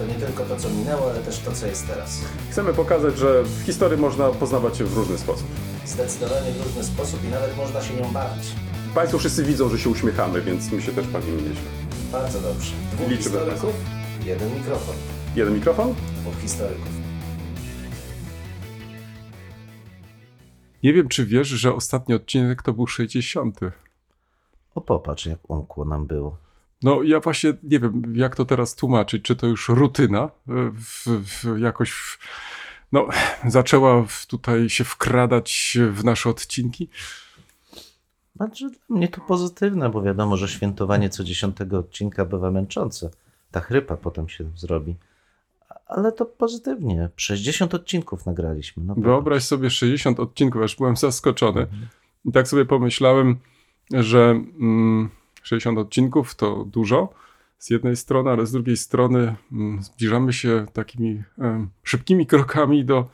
To nie tylko to, co minęło, ale też to, co jest teraz. Chcemy pokazać, że w historii można poznawać się w różny sposób. Zdecydowanie w różny sposób i nawet można się nią bawić. Państwo wszyscy widzą, że się uśmiechamy, więc my się też bawimy nieźle. Bardzo dobrze. Dwóch Liczymy historyków, jeden mikrofon. Jeden mikrofon? Dwóch historyków. Nie wiem, czy wiesz, że ostatni odcinek to był 60. O popatrz, jak umkło nam było. No, ja właśnie nie wiem, jak to teraz tłumaczyć. Czy to już rutyna e, w, w, jakoś w, no, zaczęła tutaj się wkradać w nasze odcinki? Znaczy, dla mnie to pozytywne, bo wiadomo, że świętowanie co dziesiątego odcinka bywa męczące. Ta chrypa potem się zrobi. Ale to pozytywnie. 60 odcinków nagraliśmy. No Wyobraź sobie 60 odcinków, aż byłem zaskoczony. I tak sobie pomyślałem, że mm, 60 odcinków to dużo z jednej strony, ale z drugiej strony mm, zbliżamy się takimi szybkimi krokami do,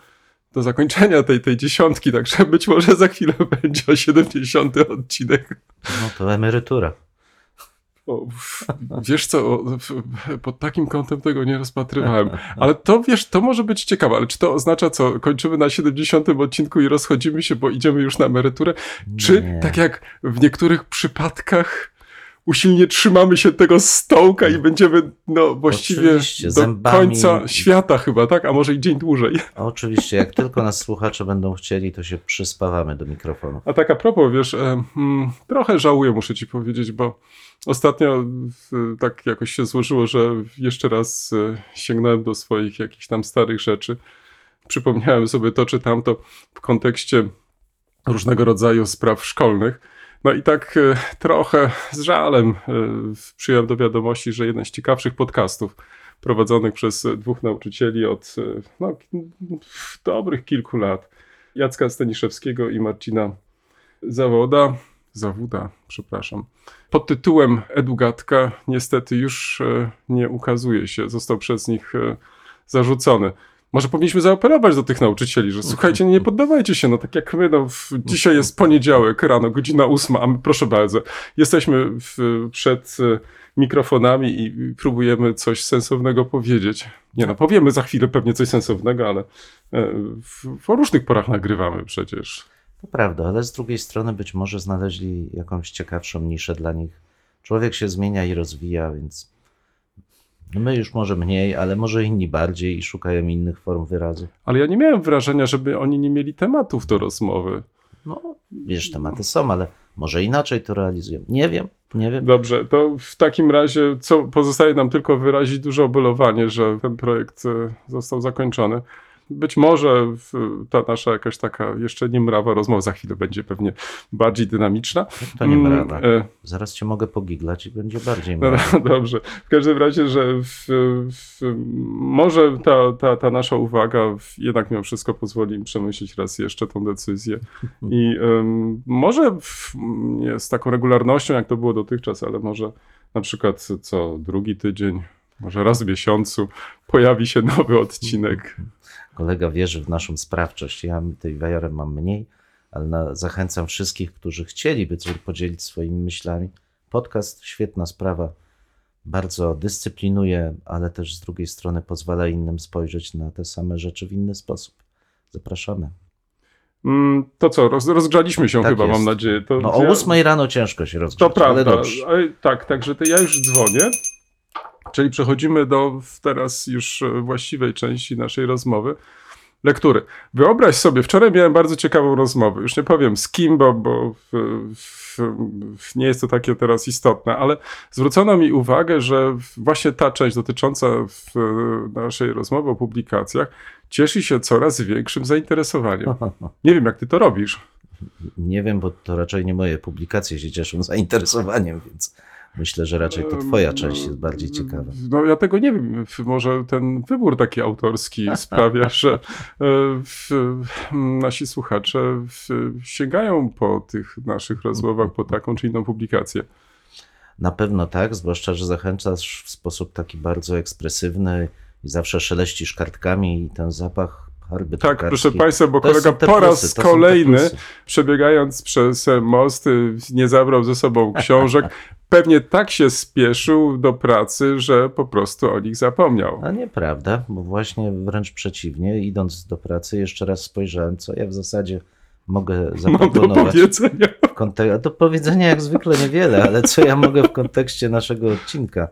do zakończenia tej, tej dziesiątki, także być może za chwilę będzie 70 odcinek. No to emerytura. O, wiesz co, pod takim kątem tego nie rozpatrywałem. Ale to wiesz, to może być ciekawe, ale czy to oznacza co? Kończymy na 70 odcinku i rozchodzimy się, bo idziemy już na emeryturę? Czy Nie. tak jak w niektórych przypadkach usilnie trzymamy się tego stołka i będziemy no właściwie Oczywiście, do zębami. końca świata chyba, tak? A może i dzień dłużej. Oczywiście, jak tylko nas słuchacze będą chcieli, to się przyspawamy do mikrofonu. A tak a propos, wiesz, mm, trochę żałuję, muszę ci powiedzieć, bo ostatnio tak jakoś się złożyło, że jeszcze raz e, sięgnąłem do swoich jakichś tam starych rzeczy. Przypomniałem sobie to czy tamto w kontekście różnego rodzaju spraw szkolnych. No i tak e, trochę z żalem e, przyjąłem do wiadomości, że jeden z ciekawszych podcastów prowadzonych przez dwóch nauczycieli od e, no, dobrych kilku lat, Jacka Staniszewskiego i Marcina Zawoda, Zawuda, przepraszam, pod tytułem Edugatka niestety już nie ukazuje się. Został przez nich zarzucony. Może powinniśmy zaapelować do tych nauczycieli, że słuchajcie, nie poddawajcie się, no tak jak my, no, w, dzisiaj jest poniedziałek rano, godzina ósma, a my proszę bardzo, jesteśmy w, przed e, mikrofonami i próbujemy coś sensownego powiedzieć. Nie no, powiemy za chwilę pewnie coś sensownego, ale e, w, różnych porach nagrywamy przecież. To prawda, ale z drugiej strony być może znaleźli jakąś ciekawszą niszę dla nich. Człowiek się zmienia i rozwija, więc my już może mniej, ale może inni bardziej i szukają innych form wyrazu. Ale ja nie miałem wrażenia, żeby oni nie mieli tematów do rozmowy. No, wiesz, tematy są, ale może inaczej to realizują. Nie wiem, nie wiem. Dobrze, to w takim razie co pozostaje nam tylko wyrazić duże obolewanie, że ten projekt e, został zakończony. Być może ta nasza jakaś taka jeszcze niemrawa rozmowa za chwilę będzie pewnie bardziej dynamiczna. To nie Mm, prawda. e, Zaraz cię mogę pogiglać i będzie bardziej No, mrawa. dobrze. W każdym razie, że w, w, może ta, ta, ta nasza uwaga jednak mimo wszystko pozwoli im przemyśleć raz jeszcze tą decyzję. I em, może w, nie z taką regularnością, jak to było dotychczas, ale może na przykład co drugi tydzień, może raz w miesiącu pojawi się nowy odcinek. Kolega wierzy w naszą sprawczość. Ja tej wiarę mam mniej, ale na, zachęcam wszystkich, którzy chcieliby coś podzielić swoimi myślami. Podcast, świetna sprawa. Bardzo dyscyplinuje, ale też z drugiej strony pozwala innym spojrzeć na te same rzeczy w inny sposób. Zapraszamy. Mm, To co, roz, rozgrzaliśmy się Tak chyba, jest. mam nadzieję. To, No o ja- rano ciężko się To rozgrzać, ale prawda. dobrze. Ale tak, także to ja już dzwonię. Czyli przechodzimy do teraz już e, właściwej części naszej rozmowy. Lektury. Wyobraź sobie, wczoraj miałem bardzo ciekawą rozmowę. Już nie powiem z kim, bo, bo w, w, w, nie jest to takie teraz istotne, ale zwrócono mi uwagę, że właśnie ta część dotycząca w, naszej rozmowy o publikacjach cieszy się coraz większym zainteresowaniem. Nie wiem, jak ty to robisz. Nie wiem, bo to raczej nie moje publikacje się cieszą zainteresowaniem, więc Myślę, że raczej to twoja część jest bardziej ciekawa. No ja tego nie wiem. Może ten wybór taki autorski sprawia, że e, w, nasi słuchacze w, sięgają po tych naszych rozmowach, po taką czy inną publikację. Na pewno tak, zwłaszcza, że zachęcasz w sposób taki bardzo ekspresywny i zawsze szeleścisz kartkami i ten zapach Tak, proszę Państwa, bo To kolega po raz plusy, kolejny, przebiegając przez most, nie zabrał ze sobą książek. Pewnie tak się spieszył do pracy, że po prostu o nich zapomniał. A nieprawda, bo właśnie wręcz przeciwnie, idąc do pracy, jeszcze raz spojrzałem, co ja w zasadzie mogę Mam do zaproponować. powiedzenia. w kontek- a do powiedzenia jak zwykle niewiele, ale co ja mogę w kontekście naszego odcinka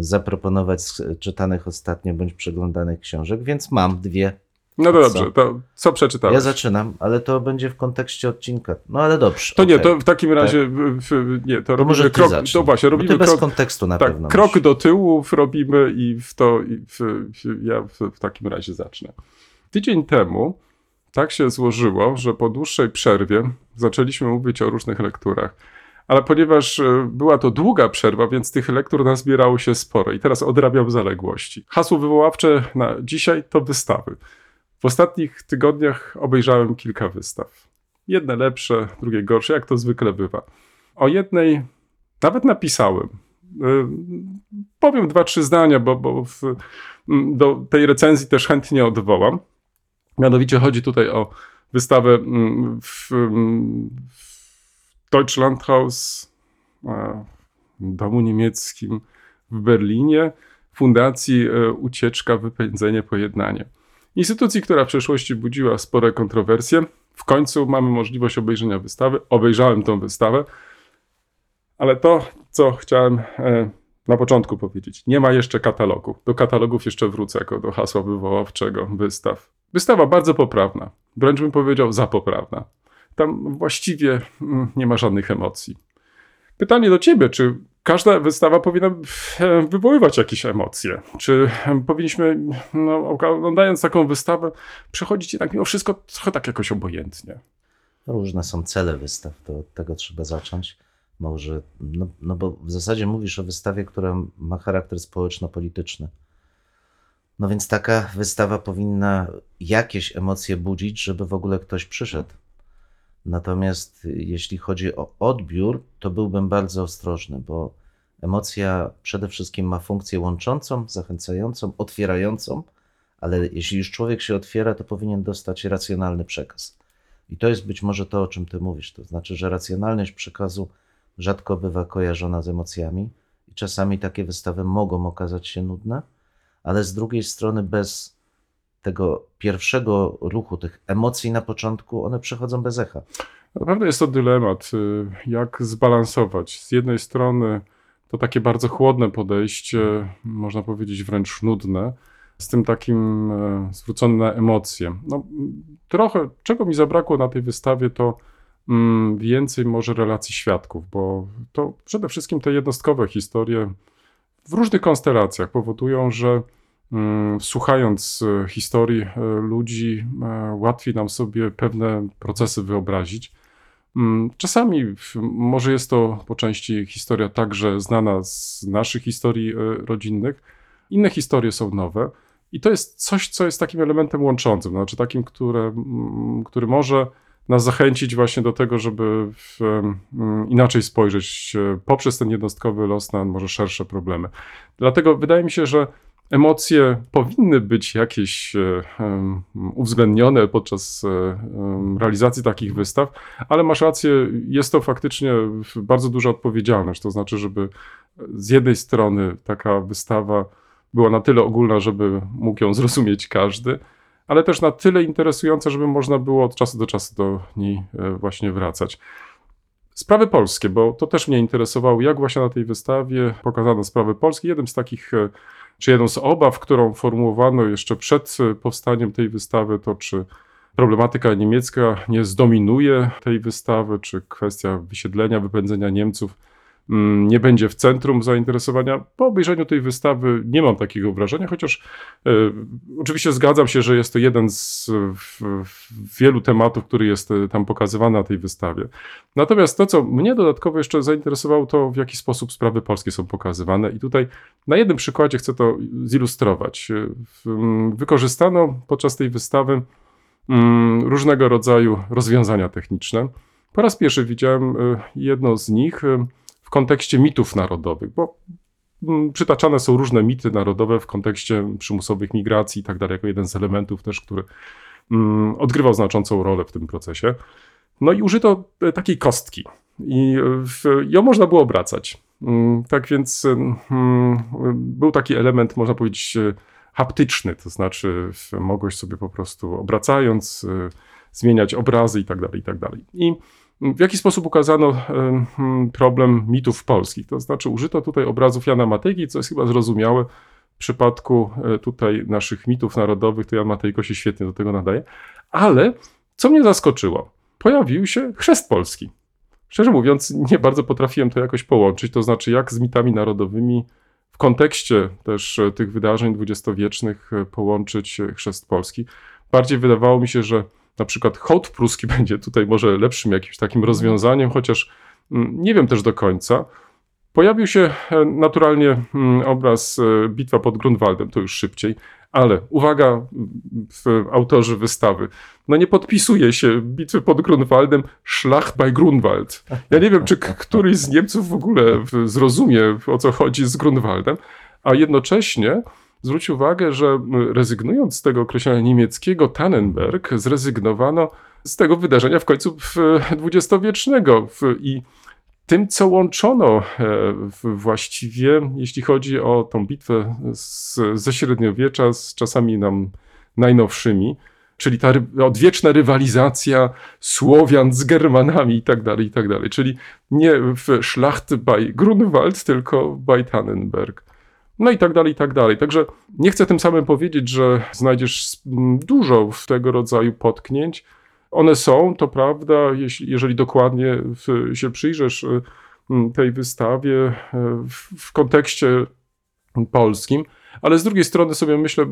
zaproponować z czytanych ostatnio bądź przeglądanych książek, więc mam dwie. No to Co? dobrze, to co przeczytałeś? Ja zaczynam, ale to będzie w kontekście odcinka. No ale dobrze. To nie, okej. to w takim razie, w, w, nie, to, To robimy krok, zacznij. to właśnie, robimy ty bez krok, kontekstu na tak, pewno. krok do tyłu robimy i w to, i w, w, ja w, w takim razie zacznę. Tydzień temu tak się złożyło, że po dłuższej przerwie zaczęliśmy mówić o różnych lekturach. Ale ponieważ e, była to długa przerwa, więc tych lektur nazbierało się sporo i teraz odrabiam zaległości. Hasło wywoławcze na dzisiaj to wystawy. W ostatnich tygodniach obejrzałem kilka wystaw. Jedne lepsze, drugie gorsze, jak to zwykle bywa. O jednej nawet napisałem. Y, Powiem dwa, trzy zdania, bo, bo w, do tej recenzji też chętnie odwołam. Mianowicie chodzi tutaj o wystawę w, w Deutschlandhaus, e, domu niemieckim w Berlinie, Fundacji e, Ucieczka, Wypędzenie, Pojednanie. Instytucji, która w przeszłości budziła spore kontrowersje. W końcu mamy możliwość obejrzenia wystawy. Obejrzałem tą wystawę, ale to, co chciałem e, na początku powiedzieć, nie ma jeszcze katalogu. Do katalogów jeszcze wrócę jako do hasła wywoławczego wystaw. Wystawa bardzo poprawna, wręcz bym powiedział zapoprawna. Tam właściwie mm, nie ma żadnych emocji. Pytanie do ciebie, czy każda wystawa powinna wywoływać jakieś emocje? Czy powinniśmy, no, oglądając taką wystawę, przechodzić jednak mimo wszystko trochę tak jakoś obojętnie? Różne są cele wystaw, to od tego trzeba zacząć. Może, no, no bo w zasadzie mówisz o wystawie, która ma charakter społeczno-polityczny. No więc taka wystawa powinna jakieś emocje budzić, żeby w ogóle ktoś przyszedł. Natomiast jeśli chodzi o odbiór, to byłbym bardzo ostrożny, bo emocja przede wszystkim ma funkcję łączącą, zachęcającą, otwierającą, ale jeśli już człowiek się otwiera, to powinien dostać racjonalny przekaz. I to jest być może to, o czym ty mówisz. To znaczy, że racjonalność przekazu rzadko bywa kojarzona z emocjami i czasami takie wystawy mogą okazać się nudne, ale z drugiej strony bez tego pierwszego ruchu, tych emocji na początku, one przechodzą bez echa. Naprawdę jest to dylemat, y, jak zbalansować. Z jednej strony to takie bardzo chłodne podejście, można powiedzieć wręcz nudne, z tym takim e, zwróconym na emocje. No, trochę, czego mi zabrakło na tej wystawie, to mm, więcej może relacji świadków, bo to przede wszystkim te jednostkowe historie w różnych konstelacjach powodują, że słuchając e, historii e, ludzi, e, łatwiej nam sobie pewne procesy wyobrazić. Mm, Czasami może jest to po części historia także znana z naszych historii rodzinnych, inne historie są nowe. I to jest coś, co jest takim elementem łączącym, znaczy takim, które, mm, który może nas zachęcić właśnie do tego, żeby w, mm, inaczej spojrzeć poprzez ten jednostkowy los na może szersze problemy. Dlatego wydaje mi się, że emocje powinny być jakieś e, uwzględnione podczas e, realizacji takich wystaw, ale masz rację, jest to faktycznie bardzo duża odpowiedzialność. To znaczy, żeby z jednej strony taka wystawa była na tyle ogólna, żeby mógł ją zrozumieć każdy, ale też na tyle interesująca, żeby można było od czasu do czasu do niej e, właśnie wracać. Sprawy polskie, bo to też mnie interesowało, jak właśnie na tej wystawie pokazano sprawy polskie. Jednym z takich, e, czy jedną z obaw, którą formułowano jeszcze przed e, powstaniem tej wystawy, to czy problematyka niemiecka nie zdominuje tej wystawy, czy kwestia wysiedlenia, wypędzenia Niemców nie będzie w centrum zainteresowania. Po obejrzeniu tej wystawy nie mam takiego wrażenia, chociaż e, oczywiście zgadzam się, że jest to jeden z w, w wielu tematów, który jest e, tam pokazywany na tej wystawie. Natomiast to, co mnie dodatkowo jeszcze zainteresowało, to w jaki sposób sprawy polskie są pokazywane. I tutaj na jednym przykładzie chcę to zilustrować. E, w- m, Wykorzystano podczas tej wystawy mm, różnego rodzaju rozwiązania techniczne. Po raz pierwszy widziałem e, jedno z nich w kontekście mitów narodowych, bo mm, przytaczane są różne mity narodowe w kontekście przymusowych migracji i tak dalej, jako jeden z elementów też, który mm, odgrywał znaczącą rolę w tym procesie. No i użyto e, takiej kostki i e, ją można było obracać. Mm, Tak więc e, był taki element, można powiedzieć, haptyczny, to znaczy mogłeś sobie po prostu obracając zmieniać obrazy i tak dalej, i tak dalej. I w jaki sposób ukazano e, mm, problem mitów polskich? To znaczy użyto tutaj obrazów Jana Matejki, co jest chyba zrozumiałe w przypadku e, tutaj naszych mitów narodowych, to Jan Matejko się świetnie do tego nadaje. Ale co mnie zaskoczyło? Pojawił się chrzest polski. Szczerze mówiąc, nie bardzo potrafiłem to jakoś połączyć, to znaczy jak z mitami narodowymi w kontekście też e, tych wydarzeń dwudziestowiecznych e, połączyć chrzest polski. Bardziej wydawało mi się, że na przykład hołd pruski będzie tutaj może lepszym jakimś takim rozwiązaniem, chociaż mm, nie wiem też do końca. Pojawił się e, naturalnie mm, obraz e, Bitwa pod Grunwaldem, to już szybciej, ale uwaga, autorzy wystawy, no nie podpisuje się Bitwy pod Grunwaldem bei Grunwald. Ja nie wiem, czy któryś z Niemców w ogóle zrozumie, o co chodzi z Grunwaldem, a jednocześnie zwróć uwagę, że rezygnując z tego określenia niemieckiego Tannenberg, zrezygnowano z tego wydarzenia w końcu w- dwudziestowiecznego i tym, co łączono e, właściwie, jeśli chodzi o tą bitwę z, ze średniowiecza z czasami nam najnowszymi, czyli ta odwieczna rywalizacja Słowian z Germanami i tak dalej, i tak dalej. Czyli nie w Schlacht bei Grunwald, tylko bei Tannenberg. No i tak dalej, i tak dalej. Także nie chcę tym samym powiedzieć, że znajdziesz dużo w tego rodzaju potknięć. One są, to prawda, jeśli, jeżeli dokładnie w, się przyjrzysz y, tej wystawie y, w, w kontekście polskim, ale z drugiej strony sobie myślę,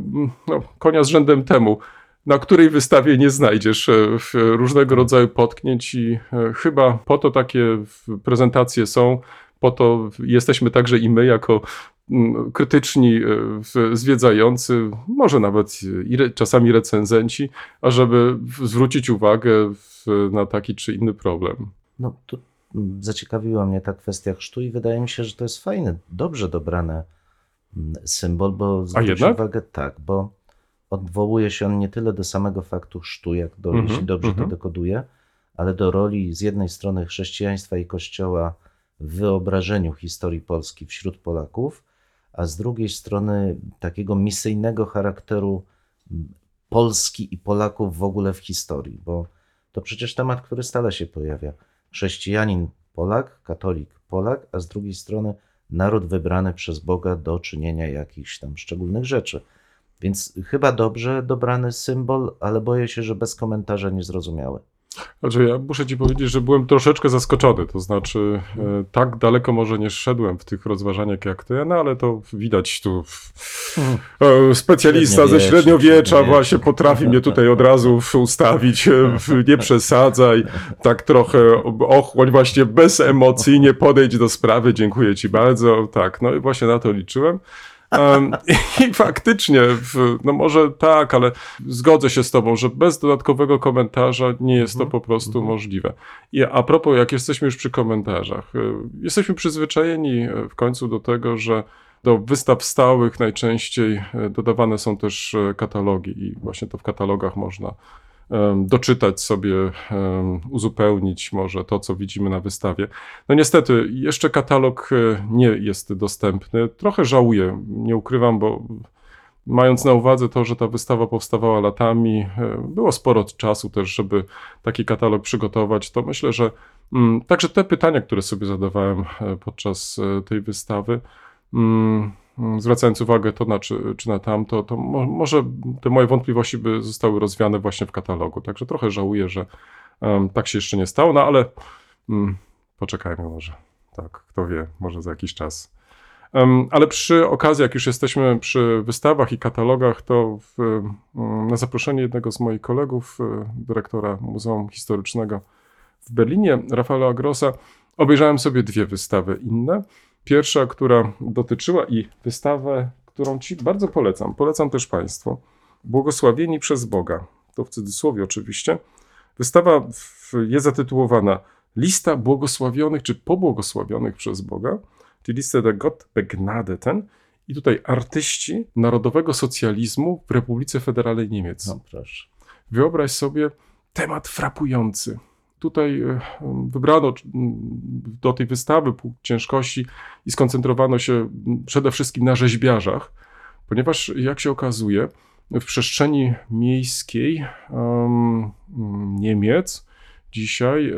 no, konia z rzędem temu, na której wystawie nie znajdziesz w- różnego rodzaju potknięć i chyba po to takie prezentacje są, po to jesteśmy także i my jako krytyczni, e, zwiedzający, może nawet i re, czasami recenzenci, ażeby zwrócić uwagę w, na taki czy inny problem. No, tu mm, zaciekawiła mnie ta kwestia chrztu i wydaje mi się, że to jest fajny, dobrze dobrany mm, symbol, bo zwróć uwagę, tak, bo odwołuje się on nie tyle do samego faktu chrztu, jak do, Mhm, jeśli dobrze mhm. to dekoduje, ale do roli z jednej strony chrześcijaństwa i Kościoła w wyobrażeniu historii Polski wśród Polaków, a z drugiej strony takiego misyjnego charakteru Polski i Polaków w ogóle w historii, bo to przecież temat, który stale się pojawia. Chrześcijanin Polak, katolik Polak, a z drugiej strony naród wybrany przez Boga do czynienia jakichś tam szczególnych rzeczy. Więc chyba dobrze dobrany symbol, ale boję się, że bez komentarza niezrozumiały. Znaczy, ja muszę ci powiedzieć, że byłem troszeczkę zaskoczony. To znaczy, e, tak daleko może nie szedłem w tych rozważaniach jak ty, no ale to widać tu. E, specjalista ze średniowiecza właśnie potrafi mnie tutaj od razu ustawić. e, w- Nie przesadzaj, tak trochę ochłoń, właśnie bezemocyjnie podejdź do sprawy. Dziękuję ci bardzo. Tak, no i właśnie na to liczyłem. I faktycznie, w, no może tak, ale zgodzę się z Tobą, że bez dodatkowego komentarza nie jest to po prostu możliwe. I a propos, jak jesteśmy już przy komentarzach, y, jesteśmy przyzwyczajeni y, w końcu do tego, że do wystaw stałych najczęściej y, dodawane są też katalogi, i właśnie to w katalogach można doczytać sobie, uzupełnić może to, co widzimy na wystawie. No niestety, jeszcze katalog e, nie jest dostępny. Trochę żałuję, nie ukrywam, bo mając na uwadze to, że ta wystawa powstawała latami, e, było sporo czasu też, żeby taki katalog przygotować, to myślę, że mm, także te pytania, które sobie zadawałem e, podczas tej wystawy, mm, zwracając uwagę to na czy, czy na tamto, to mo, może te moje wątpliwości by zostały rozwiane właśnie w katalogu. Także trochę żałuję, że em, tak się jeszcze nie stało, no ale mm, poczekajmy może. tak, kto wie, może za jakiś czas. Em, Ale przy okazji, jak już jesteśmy przy wystawach i katalogach, to w, mm, na zaproszenie jednego z moich kolegów, e, dyrektora Muzeum Historycznego w Berlinie, Rafaela Grossa, obejrzałem sobie dwie wystawy inne. Pierwsza, która dotyczyła i wystawę, którą Ci bardzo polecam, polecam też Państwu, Błogosławieni przez Boga, to w cudzysłowie oczywiście. Wystawa jest zatytułowana Lista błogosławionych czy pobłogosławionych przez Boga, czyli Liste der Gott Begnadeten. I tutaj artyści narodowego socjalizmu w Republice Federalnej Niemiec. No proszę. Wyobraź sobie temat frapujący. Tutaj e, wybrano do tej wystawy punkt ciężkości i skoncentrowano się przede wszystkim na rzeźbiarzach, ponieważ jak się okazuje, w przestrzeni miejskiej em, Niemiec dzisiaj e,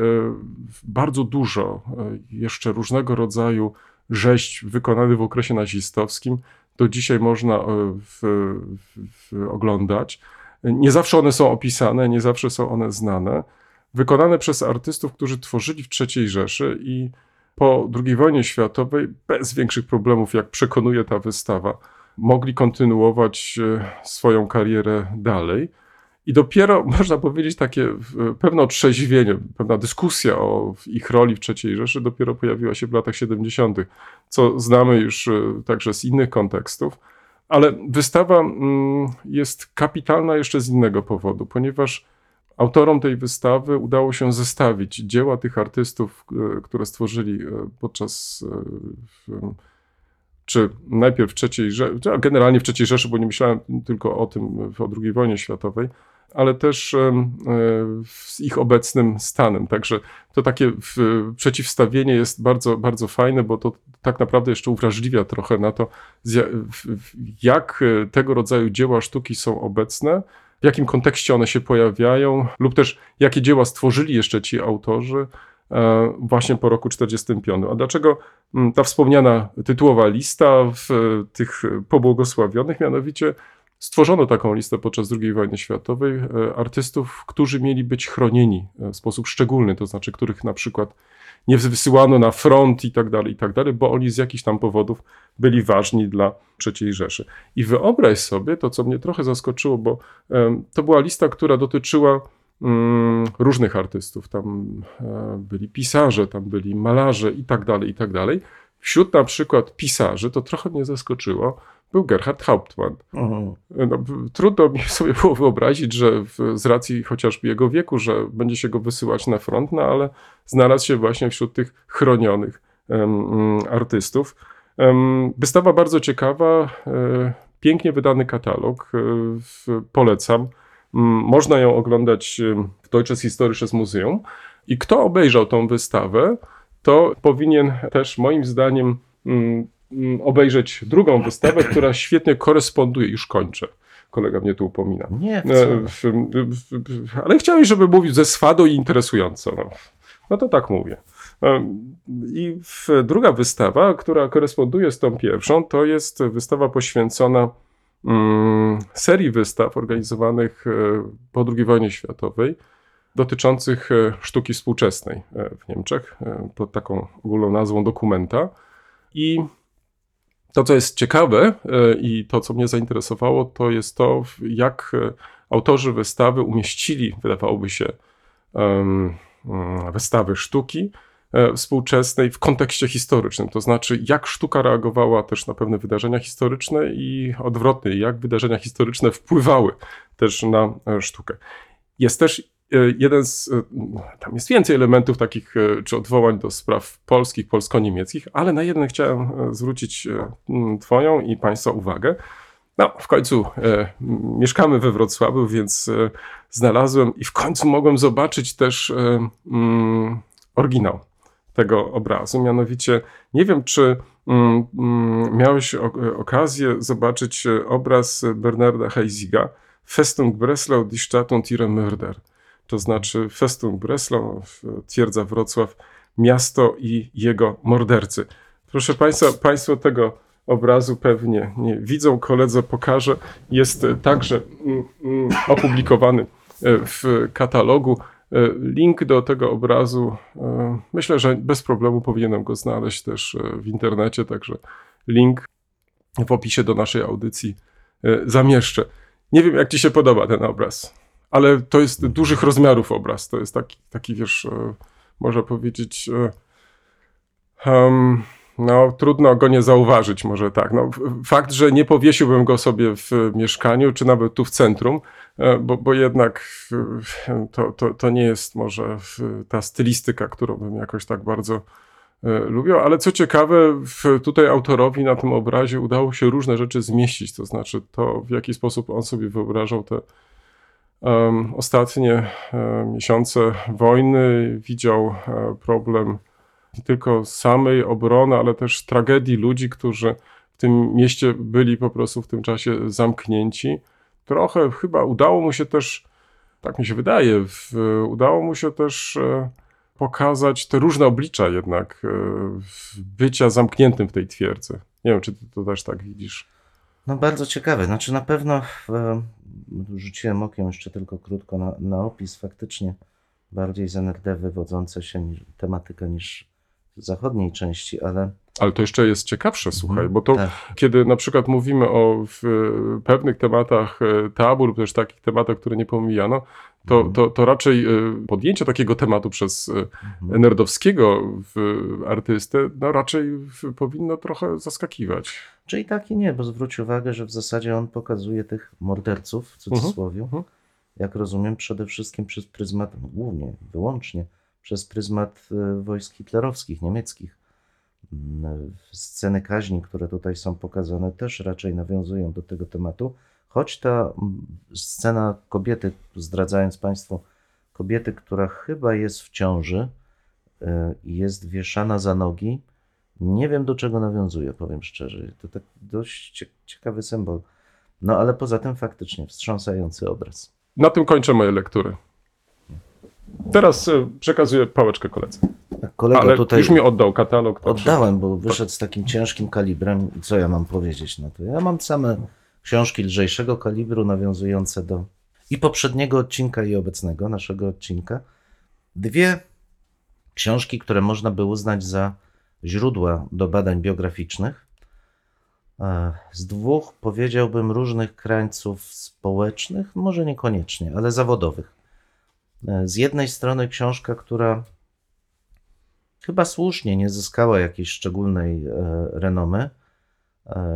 bardzo dużo e, jeszcze różnego rodzaju rzeźb wykonanych w okresie nazistowskim do dzisiaj można w, w, w oglądać. Nie zawsze one są opisane, nie zawsze są one znane. Wykonane przez artystów, którzy tworzyli w III Rzeszy i po II wojnie światowej bez większych problemów, jak przekonuje ta wystawa, mogli kontynuować e, swoją karierę dalej. I dopiero, można powiedzieć, takie e, pewne otrzeźwienie, pewna dyskusja o ich roli w III Rzeszy dopiero pojawiła się w latach 70., co znamy już e, także z innych kontekstów. Ale wystawa mm, jest kapitalna jeszcze z innego powodu, ponieważ autorom tej wystawy udało się zestawić dzieła tych artystów, e, które stworzyli e, podczas e, czy najpierw w III Rzeszy, a generalnie w III Rzeszy, bo nie myślałem tylko o tym o II wojnie światowej, ale też z ich obecnym stanem. Także to takie przeciwstawienie jest bardzo, bardzo fajne, bo to tak naprawdę jeszcze uwrażliwia trochę na to, jak tego rodzaju dzieła sztuki są obecne, w jakim kontekście one się pojawiają, lub też jakie dzieła stworzyli jeszcze ci autorzy e, właśnie po roku 45. A dlaczego mm, ta wspomniana tytułowa lista w e, tych pobłogosławionych, mianowicie stworzono taką listę podczas II wojny światowej e, artystów, którzy mieli być chronieni w sposób szczególny, to znaczy których na przykład nie wysyłano na front i tak dalej, i tak dalej, bo oni z jakichś tam powodów byli ważni dla III Rzeszy. I wyobraź sobie to, co mnie trochę zaskoczyło, bo to była lista, która dotyczyła mm, różnych artystów. Tam e, byli pisarze, tam byli malarze i tak dalej, i tak dalej. Wśród na przykład pisarzy, to trochę mnie zaskoczyło, był Gerhard Hauptmann. Mhm. No, trudno mi sobie było wyobrazić, że w, z racji chociażby jego wieku, że będzie się go wysyłać na front, no ale znalazł się właśnie wśród tych chronionych mm, artystów. Em, wystawa bardzo ciekawa, e, pięknie wydany katalog, e, polecam. Można ją oglądać w Deutsches Historisches Museum. I kto obejrzał tą wystawę, to powinien też moim zdaniem obejrzeć drugą wystawę, która świetnie koresponduje. Już kończę. Kolega mnie tu upomina. Nie, E, ale chciałem, żeby mówił ze swado i interesująco. No, no to tak mówię. Em, I druga wystawa, która koresponduje z tą pierwszą, to jest wystawa poświęcona mm, serii wystaw organizowanych e, po II wojnie światowej dotyczących e, sztuki współczesnej e, w Niemczech e, pod taką ogólną nazwą dokumenta. I to, co jest ciekawe e, i to, co mnie zainteresowało, to jest to, jak e, autorzy wystawy umieścili, wydawałoby się, mm, wystawy sztuki e, współczesnej w kontekście historycznym. To znaczy, jak sztuka reagowała też na pewne wydarzenia historyczne i odwrotnie, jak wydarzenia historyczne wpływały też na sztukę. Jest też jeden z, e, tam jest więcej elementów takich, e, czy odwołań do spraw polskich, polsko-niemieckich, ale na jeden chciałem e, zwrócić e, Twoją i Państwa uwagę. No, w końcu e, mieszkamy we Wrocławiu, więc e, znalazłem i w końcu mogłem zobaczyć też e, mm, oryginał tego obrazu. Mianowicie, nie wiem, czy mm, miałeś okazję zobaczyć e, obraz Bernarda Heisiga Festung Breslau, die Stadt und ihre Mörder. To znaczy Festung Breslau, twierdza Wrocław, miasto i jego mordercy. Proszę Państwa, Państwo tego obrazu pewnie nie widzą. Koledze pokażę. Jest także mm, mm, opublikowany e, w katalogu E, Link do tego obrazu, e, myślę, że bez problemu powinienem go znaleźć też w internecie, także link w opisie do naszej audycji zamieszczę. Nie wiem, jak Ci się podoba ten obraz, ale to jest dużych rozmiarów obraz. To jest taki, taki wiesz, e, można powiedzieć, em, no trudno go nie zauważyć, może tak. No, fakt, że nie powiesiłbym go sobie w mieszkaniu, czy nawet tu w centrum, e, bo, bo jednak to, to, to nie jest może ta stylistyka, którą bym jakoś tak bardzo lubił, ale co ciekawe, tutaj autorowi na tym obrazie udało się różne rzeczy zmieścić, to znaczy to, w jaki sposób on sobie wyobrażał te ostatnie e, miesiące wojny, widział e, problem nie tylko samej obrony, ale też tragedii ludzi, którzy w tym mieście byli po prostu w tym czasie zamknięci. Trochę chyba udało mu się też, tak mi się wydaje, w, udało mu się też e, pokazać te różne oblicza jednak bycia zamkniętym w tej twierdzy. Nie wiem, czy ty to też tak widzisz. No bardzo ciekawe. Znaczy na pewno e, rzuciłem okiem jeszcze tylko krótko na, na opis. Faktycznie bardziej z NRD wywodzące się niż, tematyka niż w zachodniej części, ale Ale to jeszcze jest ciekawsze, słuchaj, bo to tak. kiedy na przykład mówimy o w, pewnych tematach e, tabu lub też takich tematach, które nie pomijano, to, Mhm. to, to raczej e, podjęcie takiego tematu przez e, Mhm. nerdowskiego w, artystę, no raczej w, powinno trochę zaskakiwać. Czyli tak i nie, bo zwróć uwagę, że w zasadzie on pokazuje tych morderców, w cudzysłowie, mhm. jak rozumiem, przede wszystkim przez pryzmat, głównie, wyłącznie przez pryzmat e, wojsk hitlerowskich, niemieckich. Mm, Sceny kaźni, które tutaj są pokazane, też raczej nawiązują do tego tematu, choć ta mm, scena kobiety, zdradzając Państwu, kobiety, która chyba jest w ciąży e, i jest wieszana za nogi, nie wiem do czego nawiązuje, powiem szczerze. To tak dość cie- ciekawy symbol. No ale poza tym faktycznie wstrząsający obraz. Na tym kończę moje lektury. Teraz e, przekazuję pałeczkę koledze. Kolego Ale tutaj już mi oddał katalog. oddałem, bo wyszedł z takim ciężkim kalibrem. Co ja mam powiedzieć na to? Ja mam same książki lżejszego kalibru nawiązujące do i poprzedniego odcinka i obecnego naszego odcinka. Dwie książki, które można by uznać za źródła do badań biograficznych. E, Z dwóch powiedziałbym różnych krańców społecznych, może niekoniecznie, ale zawodowych. E, Z jednej strony książka, która chyba słusznie nie zyskała jakiejś szczególnej e, renomy.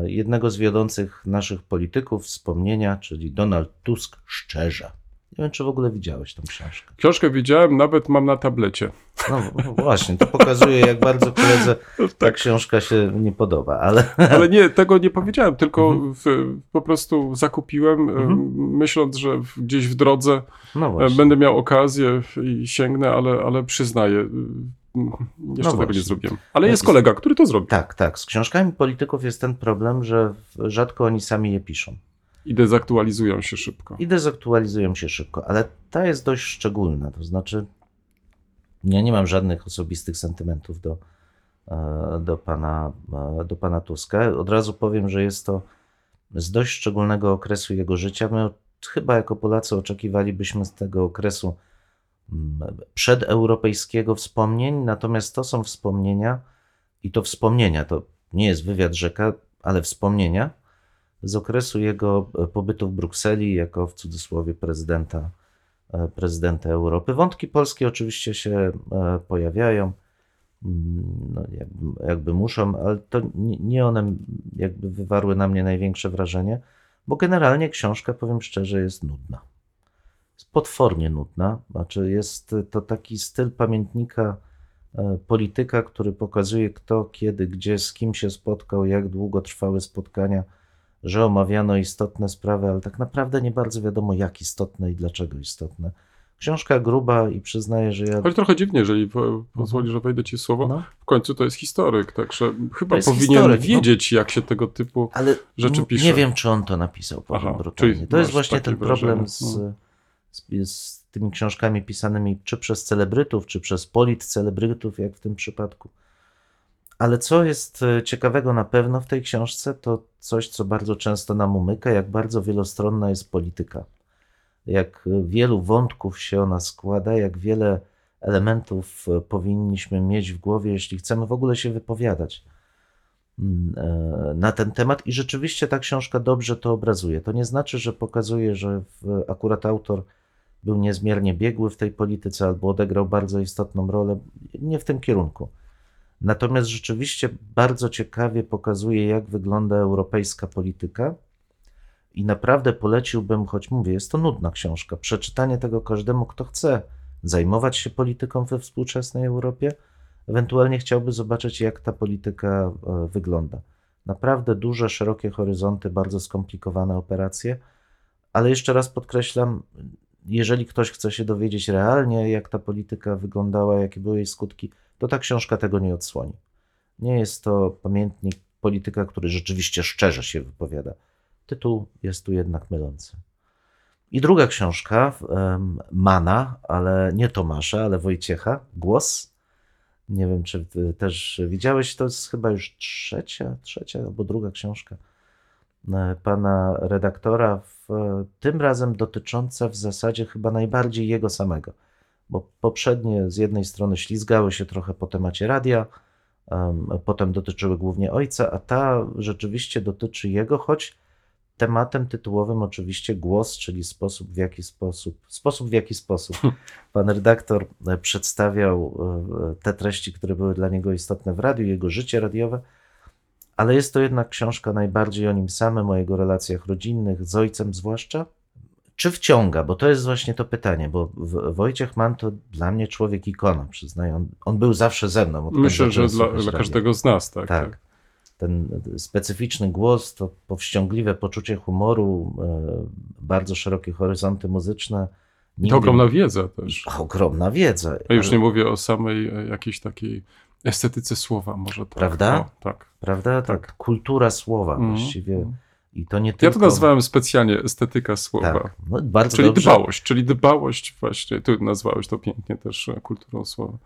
Jednego z wiodących naszych polityków wspomnienia, czyli Donald Tusk, szczerze. Nie wiem, czy w ogóle widziałeś tę książkę. Książkę widziałem, nawet mam na tablecie. No, no właśnie, to pokazuje, jak bardzo koledze ta Tak. książka się nie podoba, ale Ale nie, tego nie powiedziałem, tylko Mhm. w, po prostu zakupiłem, Mhm. myśląc, że gdzieś w drodze no będę miał okazję i sięgnę, ale, ale przyznaję, mm, jeszcze tego właśnie. nie zrobiłem. Ale No jest kolega, który to zrobił. Tak, tak. Z książkami polityków jest ten problem, że rzadko oni sami je piszą. I dezaktualizują się szybko. i dezaktualizują się szybko, ale ta jest dość szczególna. To znaczy, ja nie mam żadnych osobistych sentymentów do, e, do, pana, e, do pana Tuska. Od razu powiem, że jest to z dość szczególnego okresu jego życia. My chyba jako Polacy oczekiwalibyśmy z tego okresu mm, przedeuropejskiego wspomnień, natomiast to są wspomnienia i to wspomnienia, to nie jest wywiad rzeka, ale wspomnienia z okresu jego e, pobytu w Brukseli jako w cudzysłowie prezydenta, e, prezydenta Europy. Wątki polskie oczywiście się e, pojawiają, mm, no jakby, muszą, ale to nie one jakby wywarły na mnie największe wrażenie, bo generalnie książka, powiem szczerze, jest nudna. Jest potwornie nudna, znaczy jest to taki styl pamiętnika polityka, który pokazuje kto, kiedy, gdzie, z kim się spotkał, jak długo trwały spotkania, że omawiano istotne sprawy, ale tak naprawdę nie bardzo wiadomo, jak istotne i dlaczego istotne. Książka gruba i przyznaję, że ja. Choć trochę dziwnie, jeżeli po, pozwolisz, że wejdę ci słowo. No, W końcu to jest historyk, także chyba powinien historyk, no. wiedzieć, jak się tego typu ale rzeczy pisze. nie wiem, czy on to napisał, powiem Aha, brutalnie. To jest właśnie ten problem wrażenie. z, No. z, z tymi książkami pisanymi czy przez celebrytów, czy przez politcelebrytów, jak w tym przypadku. Ale co jest e, ciekawego na pewno w tej książce, to coś, co bardzo często nam umyka, jak bardzo wielostronna jest polityka jak wielu wątków się ona składa, jak wiele elementów e, powinniśmy mieć w głowie, jeśli chcemy w ogóle się wypowiadać mm, e, na ten temat. I rzeczywiście ta książka dobrze to obrazuje. To nie znaczy, że pokazuje, że akurat autor był niezmiernie biegły w tej polityce albo odegrał bardzo istotną rolę. Nie w tym kierunku. Natomiast rzeczywiście bardzo ciekawie pokazuje, jak wygląda europejska polityka. I naprawdę poleciłbym, choć mówię, jest to nudna książka, przeczytanie tego każdemu, kto chce zajmować się polityką we współczesnej Europie, ewentualnie chciałby zobaczyć, jak ta polityka e, wygląda. Naprawdę duże, szerokie horyzonty, bardzo skomplikowane operacje, ale jeszcze raz podkreślam, jeżeli ktoś chce się dowiedzieć realnie, jak ta polityka wyglądała, jakie były jej skutki, to ta książka tego nie odsłoni. Nie jest to pamiętnik polityka, który rzeczywiście szczerze się wypowiada. Tytuł jest tu jednak mylący. I druga książka, Mana, ale nie Tomasza, ale Wojciecha, Głos. Nie wiem, czy też widziałeś, to jest chyba już trzecia, trzecia albo druga książka e, pana redaktora, w, tym razem dotycząca w zasadzie chyba najbardziej jego samego, bo poprzednie z jednej strony ślizgały się trochę po temacie radia, em, potem dotyczyły głównie ojca, a ta rzeczywiście dotyczy jego, choć tematem tytułowym oczywiście głos, czyli sposób w jaki sposób, sposób w jaki sposób pan redaktor e, przedstawiał e, te treści, które były dla niego istotne w radiu, jego życie radiowe, ale jest to jednak książka najbardziej o nim samym, o jego relacjach rodzinnych, z ojcem zwłaszcza. Czy wciąga? Bo to jest właśnie to pytanie, bo Wojciech Mann to dla mnie człowiek ikona, przyznaję. On, on był zawsze ze mną. Myślę, że dla, dla każdego z nas, tak. Tak. Ten specyficzny głos, to powściągliwe poczucie humoru, e, bardzo szerokie horyzonty muzyczne. Nigdy- to ogromna wiedza też. Ogromna wiedza. A już nie mówię o samej e, jakiejś takiej estetyce słowa, może tak. Prawda? Tak. Prawda? Tak. Kultura słowa Mhm. właściwie. I to nie tylko... Ja to nazwałem specjalnie estetyka słowa. Tak, no, bardzo Czyli dobrze. dbałość, czyli dbałość właśnie, ty nazwałeś to pięknie też e, kulturą słowa.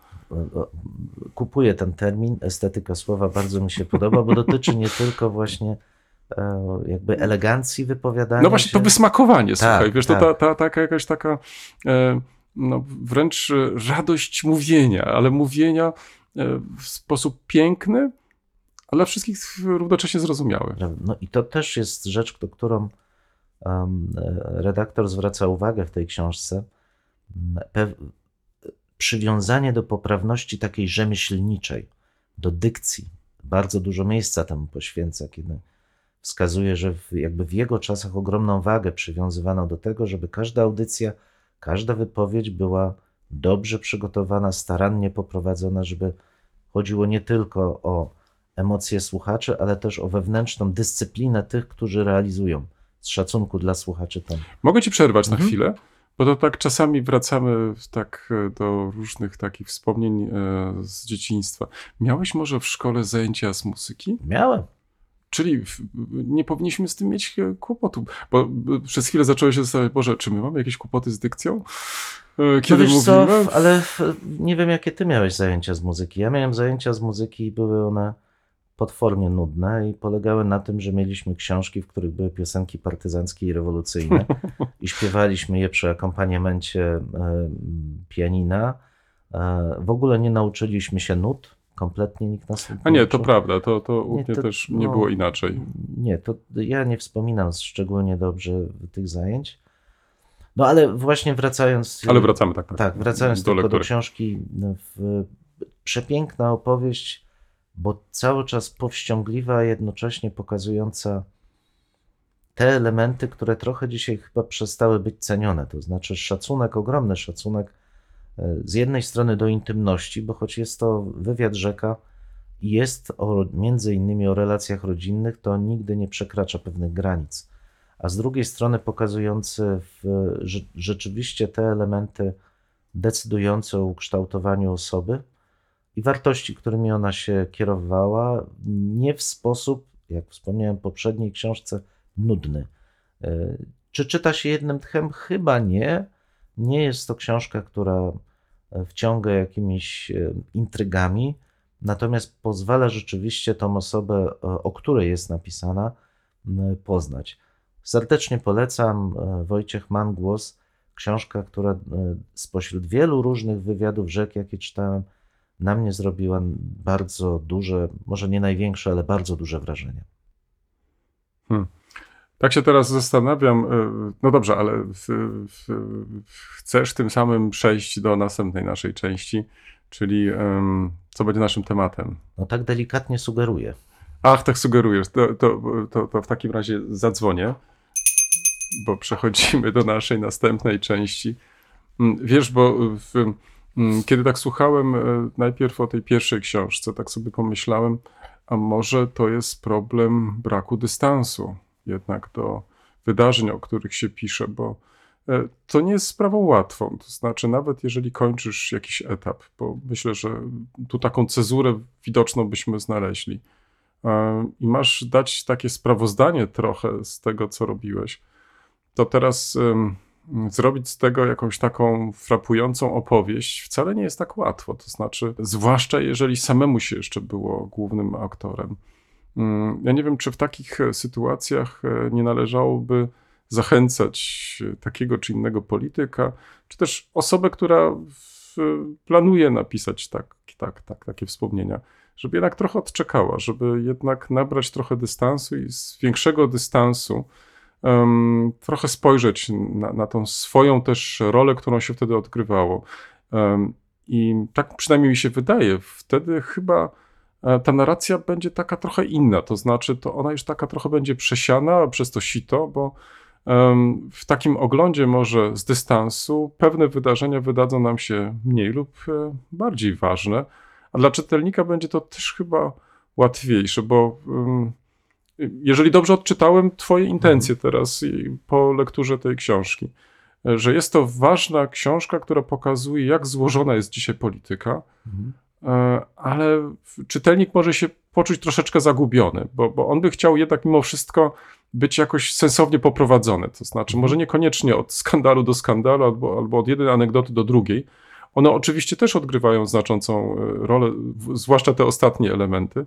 Kupuję ten termin, estetyka słowa, bardzo mi się podoba, bo dotyczy nie tylko właśnie e, jakby elegancji wypowiadania No właśnie się. to wysmakowanie, Tak, słuchaj, wiesz, tak. to ta, ta, taka jakaś taka e, no, wręcz e, radość mówienia, ale mówienia e, w sposób piękny, ale wszystkich równocześnie zrozumiały. Prawda. No i to też jest rzecz, do którą redaktor zwraca uwagę w tej książce. M, Pew, przywiązanie do poprawności takiej rzemieślniczej, do dykcji. Bardzo dużo miejsca temu poświęca, kiedy wskazuje, że w, jakby w jego czasach ogromną wagę przywiązywano do tego, żeby każda audycja, każda wypowiedź była dobrze przygotowana, starannie poprowadzona, żeby chodziło nie tylko o emocje słuchaczy, ale też o wewnętrzną dyscyplinę tych, którzy realizują z szacunku dla słuchaczy ten. Mogę ci przerwać Mhm. na chwilę? Bo to tak czasami wracamy tak e, do różnych takich wspomnień e, z dzieciństwa. Miałeś może w szkole zajęcia z muzyki? Miałem. Czyli nie powinniśmy z tym mieć e, kłopotu, bo przez chwilę zacząłeś się zastanawiać, Boże, czy my mamy jakieś kłopoty z dykcją? Kiedy no mówimy? co, ale nie wiem, jakie ty miałeś zajęcia z muzyki. Ja miałem zajęcia z muzyki i były one potwornie nudne i polegały na tym, że mieliśmy książki, w których były piosenki partyzanckie i rewolucyjne i śpiewaliśmy je przy akompaniamencie e, pianina. E, w ogóle nie nauczyliśmy się nut, kompletnie nikt nas A nie, to prawda, to, to u Nie, mnie to- też nie no, było inaczej. Nie, to ja nie wspominam szczególnie dobrze tych zajęć. No ale właśnie wracając. Ale wracamy tak, tak. Tak, wracając do tylko do książki. W, przepiękna opowieść, bo cały czas powściągliwa, a jednocześnie pokazująca te elementy, które trochę dzisiaj chyba przestały być cenione. To znaczy szacunek, ogromny szacunek e, z jednej strony do intymności, bo choć jest to wywiad rzeka i jest o, między innymi o relacjach rodzinnych, to nigdy nie przekracza pewnych granic. A z drugiej strony pokazujący w, rzeczywiście te elementy decydujące o ukształtowaniu osoby i wartości, którymi ona się kierowała, nie w sposób, jak wspomniałem w poprzedniej książce, nudny. E, Czy czyta się jednym tchem? Chyba nie. Nie jest to książka, która e, wciąga jakimiś e, intrygami, natomiast pozwala rzeczywiście tą osobę, o której jest napisana, poznać. Serdecznie polecam Wojciech Mann Głos. książka, która spośród wielu różnych wywiadów rzek, jakie czytałem, na mnie zrobiła bardzo duże, może nie największe, ale bardzo duże wrażenie. Tak się teraz zastanawiam, y, no dobrze, ale w, w, chcesz tym samym przejść do następnej naszej części, czyli co będzie naszym tematem? No tak delikatnie sugeruję. Ach, tak sugerujesz. To, to, to, to w takim razie zadzwonię, bo przechodzimy do naszej następnej części. Mm, Wiesz, bo w, kiedy tak słuchałem e, najpierw o tej pierwszej książce, tak sobie pomyślałem, a może to jest problem braku dystansu jednak do wydarzeń, o których się pisze, bo e, to nie jest sprawą łatwą. To znaczy, nawet jeżeli kończysz jakiś etap, bo myślę, że tu taką cezurę widoczną byśmy znaleźli, e, i masz dać takie sprawozdanie trochę z tego, co robiłeś, to teraz zrobić z tego jakąś taką frapującą opowieść wcale nie jest tak łatwo. To znaczy, zwłaszcza jeżeli samemu się jeszcze było głównym aktorem. Mm, Ja nie wiem, czy w takich e, sytuacjach e, nie należałoby zachęcać e, takiego czy innego polityka, czy też osobę, która w, planuje napisać tak, tak, tak, takie wspomnienia, żeby jednak trochę odczekała, żeby jednak nabrać trochę dystansu i z większego dystansu trochę spojrzeć na, na tą swoją też rolę, którą się wtedy odgrywało. I tak przynajmniej mi się wydaje, wtedy chyba e, ta narracja będzie taka trochę inna, to znaczy to ona już taka trochę będzie przesiana przez to sito, bo w takim oglądzie może z dystansu pewne wydarzenia wydadzą nam się mniej lub e, bardziej ważne, a dla czytelnika będzie to też chyba łatwiejsze, bo jeżeli dobrze odczytałem Twoje intencje teraz po lekturze tej książki, że jest to ważna książka, która pokazuje, jak złożona jest dzisiaj polityka, e, ale czytelnik może się poczuć troszeczkę zagubiony, bo, bo on by chciał jednak mimo wszystko być jakoś sensownie poprowadzony. To znaczy, może niekoniecznie od skandalu do skandalu, albo, albo od jednej anegdoty do drugiej. One oczywiście też odgrywają znaczącą e, rolę, zwłaszcza te ostatnie elementy,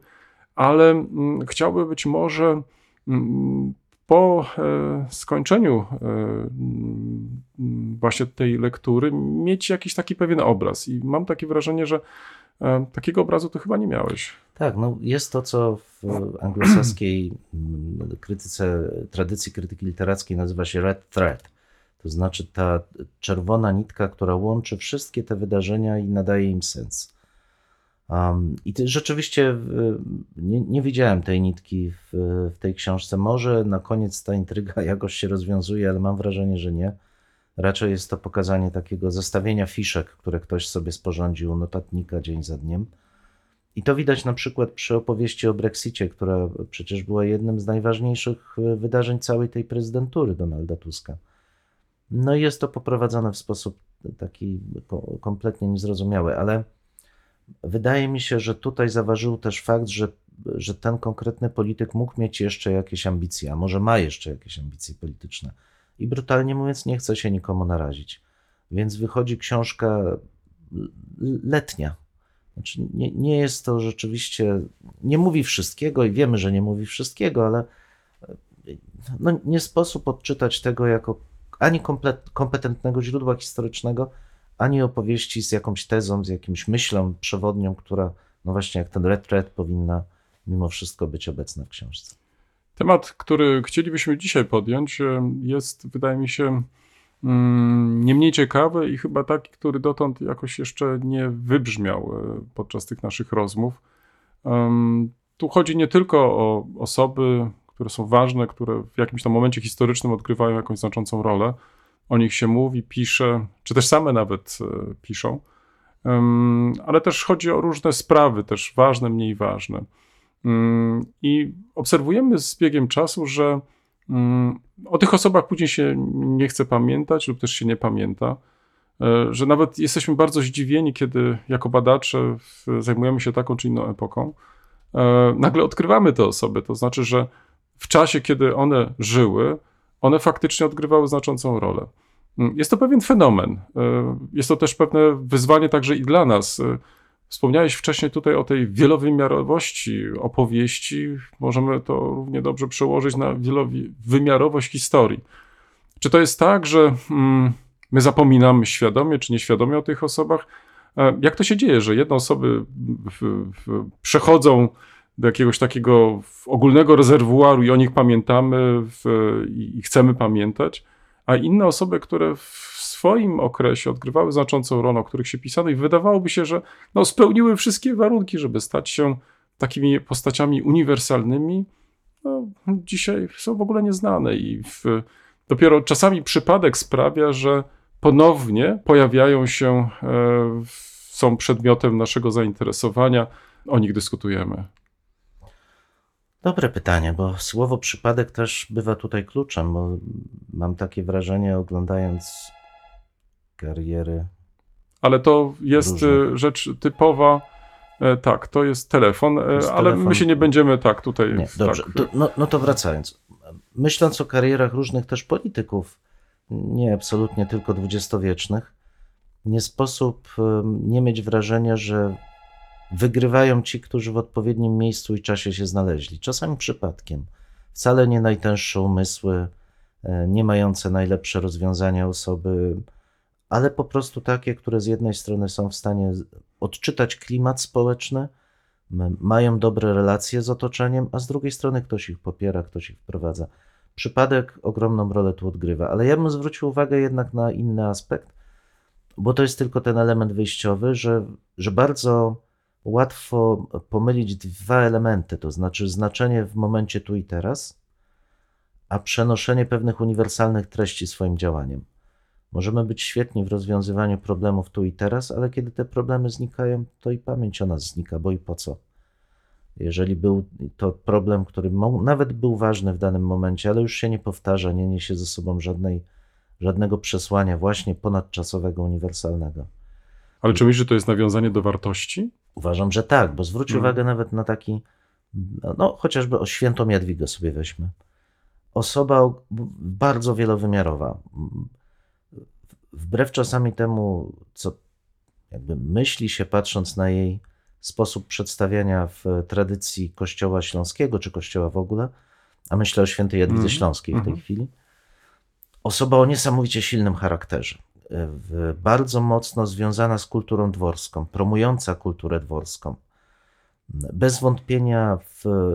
ale mm, chciałby być może mm, po e, skończeniu e, mm, właśnie tej lektury mieć jakiś taki pewien obraz. I mam takie wrażenie, że e, takiego obrazu to chyba nie miałeś. Tak, no jest to, co w anglosaskiej krytyce, tradycji krytyki literackiej nazywa się red thread. To znaczy ta czerwona nitka, która łączy wszystkie te wydarzenia i nadaje im sens. Um, I ty, rzeczywiście nie, nie widziałem tej nitki w, w tej książce. Może na koniec ta intryga jakoś się rozwiązuje, ale mam wrażenie, że nie. Raczej jest to pokazanie takiego zestawienia fiszek, które ktoś sobie sporządził, notatnika dzień za dniem. I to widać na przykład przy opowieści o Brexicie, która przecież była jednym z najważniejszych e, wydarzeń całej tej prezydentury Donalda Tuska. No i jest to poprowadzone w sposób taki ko- kompletnie niezrozumiały, ale wydaje mi się, że tutaj zaważył też fakt, że, że ten konkretny polityk mógł mieć jeszcze jakieś ambicje, a może ma jeszcze jakieś ambicje polityczne. I brutalnie mówiąc, nie chce się nikomu narazić. Więc wychodzi książka letnia, znaczy, nie, nie jest to rzeczywiście, nie mówi wszystkiego i wiemy, że nie mówi wszystkiego, ale no, nie sposób odczytać tego jako ani komplet, kompetentnego źródła historycznego, ani opowieści z jakąś tezą, z jakimś myślą przewodnią, która, no właśnie jak ten red thread powinna mimo wszystko być obecna w książce. Temat, który chcielibyśmy dzisiaj podjąć, e, jest, wydaje mi się, mm, nie mniej ciekawy i chyba taki, który dotąd jakoś jeszcze nie wybrzmiał e, podczas tych naszych rozmów. Tu chodzi nie tylko o osoby, które są ważne, które w jakimś tam momencie historycznym odgrywają jakąś znaczącą rolę. O nich się mówi, pisze, czy też same nawet e, piszą. Ale też chodzi o różne sprawy, też ważne, mniej ważne. I obserwujemy z biegiem czasu, że o tych osobach później się nie chce pamiętać lub też się nie pamięta. E, Że nawet jesteśmy bardzo zdziwieni, kiedy jako badacze zajmujemy się taką czy inną epoką. e, Nagle odkrywamy te osoby. To znaczy, że w czasie, kiedy one żyły, one faktycznie odgrywały znaczącą rolę. Mm, Jest to pewien fenomen. E, Jest to też pewne wyzwanie także i dla nas. E, Wspomniałeś wcześniej tutaj o tej wielowymiarowości opowieści. Możemy to równie dobrze przełożyć na wielowymiarowość historii. Czy to jest tak, że mm, my zapominamy świadomie czy nieświadomie o tych osobach. E, Jak to się dzieje, że jedne osoby przechodzą do jakiegoś takiego ogólnego rezerwuaru i o nich pamiętamy w, i, chcemy pamiętać, a inne osoby, które w swoim okresie odgrywały znaczącą rolę, o których się pisano i wydawałoby się, że no, spełniły wszystkie warunki, żeby stać się takimi postaciami uniwersalnymi, no, dzisiaj są w ogóle nieznane i w, dopiero czasami przypadek sprawia, że ponownie pojawiają się, e, są przedmiotem naszego zainteresowania, o nich dyskutujemy. Dobre pytanie, bo słowo przypadek też bywa tutaj kluczem, bo mam takie wrażenie, oglądając kariery. Ale to jest Różne. e, rzecz typowa. e, Tak, to jest telefon, e, jest ale telefon. my się nie będziemy tak tutaj. Nie, dobrze. Tak, To, no, no to wracając. Myśląc o karierach różnych też polityków, nie absolutnie tylko dwudziestowiecznych, nie sposób nie mieć wrażenia, że wygrywają ci, którzy w odpowiednim miejscu i czasie się znaleźli. Czasami przypadkiem. Wcale nie najtęższe umysły, e, nie mające najlepsze rozwiązania osoby, ale po prostu takie, które z jednej strony są w stanie odczytać klimat społeczny, mają dobre relacje z otoczeniem, a z drugiej strony ktoś ich popiera, ktoś ich wprowadza. Przypadek ogromną rolę tu odgrywa, ale ja bym zwrócił uwagę jednak na inny aspekt, bo to jest tylko ten element wyjściowy, że, że bardzo łatwo pomylić dwa elementy, to znaczy znaczenie w momencie tu i teraz, a przenoszenie pewnych uniwersalnych treści swoim działaniem. Możemy być świetni w rozwiązywaniu problemów tu i teraz, ale kiedy te problemy znikają, to i pamięć o nas znika, bo i po co? Jeżeli był to problem, który nawet był ważny w danym momencie, ale już się nie powtarza, nie niesie ze sobą żadnej, żadnego przesłania właśnie ponadczasowego, uniwersalnego. Ale czy myślisz, że to jest nawiązanie do wartości? Uważam, że tak, bo zwróć Mhm. uwagę nawet na taki, no chociażby o świętą Jadwigę sobie weźmy. Osoba bardzo wielowymiarowa. Wbrew czasami temu, co jakby myśli się patrząc na jej sposób przedstawiania w tradycji Kościoła Śląskiego, czy Kościoła w ogóle, a myślę o świętej Jadwidze Mhm. Śląskiej w tej Mhm. chwili, osoba o niesamowicie silnym charakterze, bardzo mocno związana z kulturą dworską, promująca kulturę dworską, bez wątpienia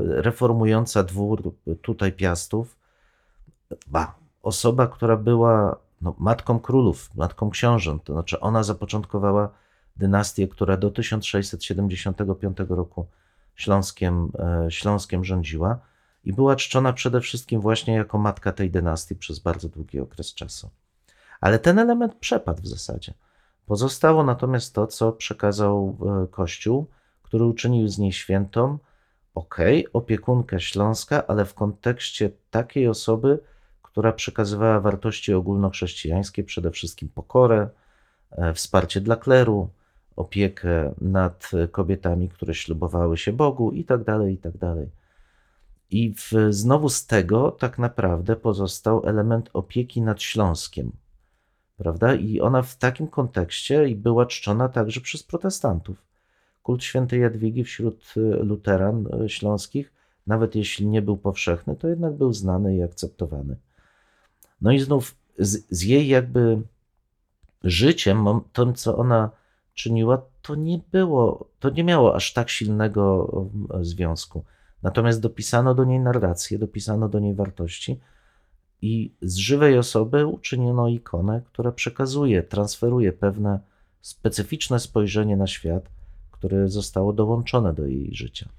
reformująca dwór tutaj Piastów, ba, osoba, która była no, matką królów, matką książąt, to znaczy ona zapoczątkowała dynastię, która do 1675 roku Śląskiem, e, Śląskiem rządziła i była czczona przede wszystkim właśnie jako matka tej dynastii przez bardzo długi okres czasu. Ale ten element przepadł w zasadzie. Pozostało natomiast to, co przekazał e, Kościół, który uczynił z niej świętą, okej, opiekunkę Śląska, ale w kontekście takiej osoby, która przekazywała wartości ogólnochrześcijańskie, przede wszystkim pokorę, e, wsparcie dla kleru, opiekę nad kobietami, które ślubowały się Bogu i tak dalej, i tak dalej. I w, znowu z tego tak naprawdę pozostał element opieki nad Śląskiem, prawda? I ona w takim kontekście była czczona także przez protestantów. Kult świętej Jadwigi wśród e, luteran e, śląskich, nawet jeśli nie był powszechny, to jednak był znany i akceptowany. No i znów z, z jej jakby życiem, tym co ona czyniła, to nie było, to nie miało aż tak silnego związku. Natomiast dopisano do niej narrację, dopisano do niej wartości i z żywej osoby uczyniono ikonę, która przekazuje, transferuje pewne specyficzne spojrzenie na świat, które zostało dołączone do jej życia.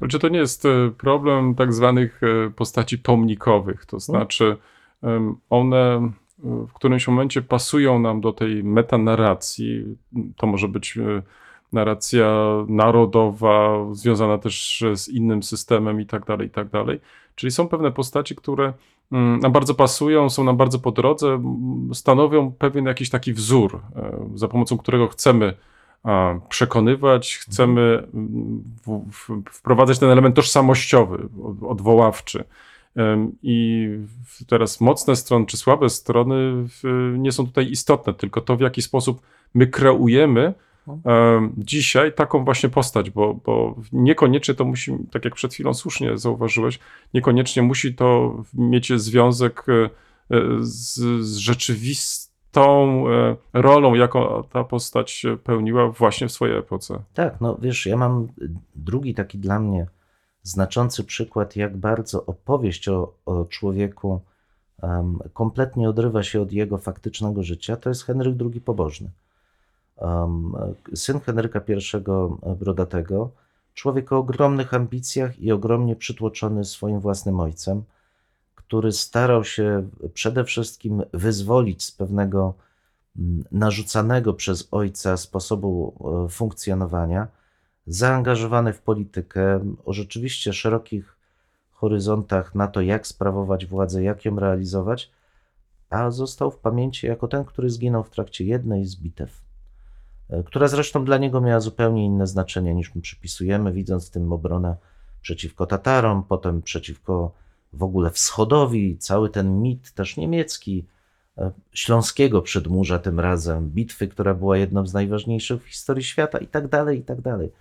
Ale czy to nie jest e, problem tak zwanych e, postaci pomnikowych? To znaczy, em, one e, w którymś momencie pasują nam do tej metanarracji. To może być narracja narodowa, związana też z innym systemem i tak dalej, i tak dalej. Czyli są pewne postaci, które nam bardzo pasują, są nam bardzo po drodze, stanowią pewien jakiś taki wzór, e, za pomocą którego chcemy przekonywać, chcemy mm, wprowadzać ten element tożsamościowy, od- odwoławczy. I teraz mocne strony czy słabe strony nie są tutaj istotne, tylko to, w jaki sposób my kreujemy em, dzisiaj taką właśnie postać, bo, bo niekoniecznie to musi, tak jak przed chwilą słusznie zauważyłeś, niekoniecznie musi to mieć związek e, e, z, z tą e, rolą, jaką ta postać pełniła właśnie w swojej epoce. Tak, no wiesz, ja mam drugi taki dla mnie znaczący przykład, jak bardzo opowieść o, o człowieku um, kompletnie odrywa się od jego faktycznego życia, to jest Henryk II Pobożny. Syn Henryka I Brodatego, człowiek o ogromnych ambicjach i ogromnie przytłoczony swoim własnym ojcem, który starał się przede wszystkim wyzwolić z pewnego mm, narzucanego przez ojca sposobu e, funkcjonowania, zaangażowany w politykę o rzeczywiście szerokich horyzontach na to, jak sprawować władzę, jak ją realizować, a został w pamięci jako ten, który zginął w trakcie jednej z bitew, e, która zresztą dla niego miała zupełnie inne znaczenie niż my przypisujemy, widząc w tym obronę przeciwko Tatarom, potem przeciwko w ogóle wschodowi, cały ten mit też niemiecki, e, śląskiego przedmurza tym razem, bitwy, która była jedną z najważniejszych w historii świata i tak dalej, i tak dalej.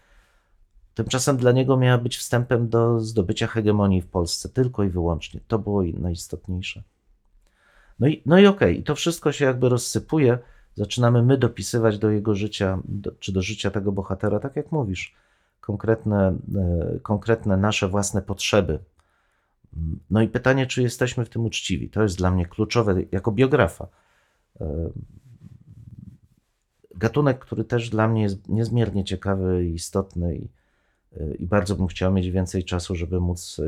Tymczasem dla niego miała być wstępem do zdobycia hegemonii w Polsce, tylko i wyłącznie. To było najistotniejsze. No i, no i okej, okay. to wszystko się jakby rozsypuje. Zaczynamy my dopisywać do jego życia, do, czy do życia tego bohatera, tak jak mówisz, konkretne, e, konkretne nasze własne potrzeby. No i pytanie, czy jesteśmy w tym uczciwi. To jest dla mnie kluczowe jako biografa. E, gatunek, który też dla mnie jest niezmiernie ciekawy i istotny i i bardzo bym chciał mieć więcej czasu, żeby móc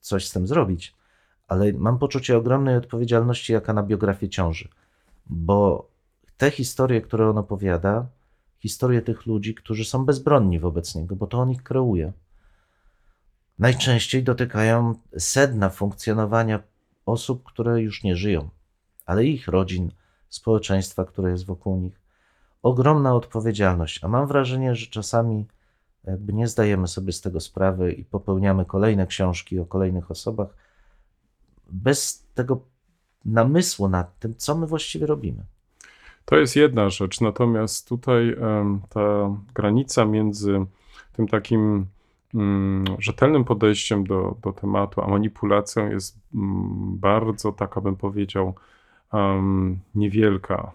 coś z tym zrobić. Ale mam poczucie ogromnej odpowiedzialności, jaka na biografię ciąży, bo te historie, które on opowiada, historie tych ludzi, którzy są bezbronni wobec niego, bo to on ich kreuje, najczęściej dotykają sedna funkcjonowania osób, które już nie żyją, ale ich rodzin, społeczeństwa, które jest wokół nich. Ogromna odpowiedzialność, a mam wrażenie, że czasami jakby nie zdajemy sobie z tego sprawy i popełniamy kolejne książki o kolejnych osobach bez tego namysłu nad tym, co my właściwie robimy. To jest jedna rzecz, natomiast tutaj ta granica między tym takim um, rzetelnym podejściem do, do tematu, a manipulacją jest um, bardzo, tak abym powiedział, niewielka.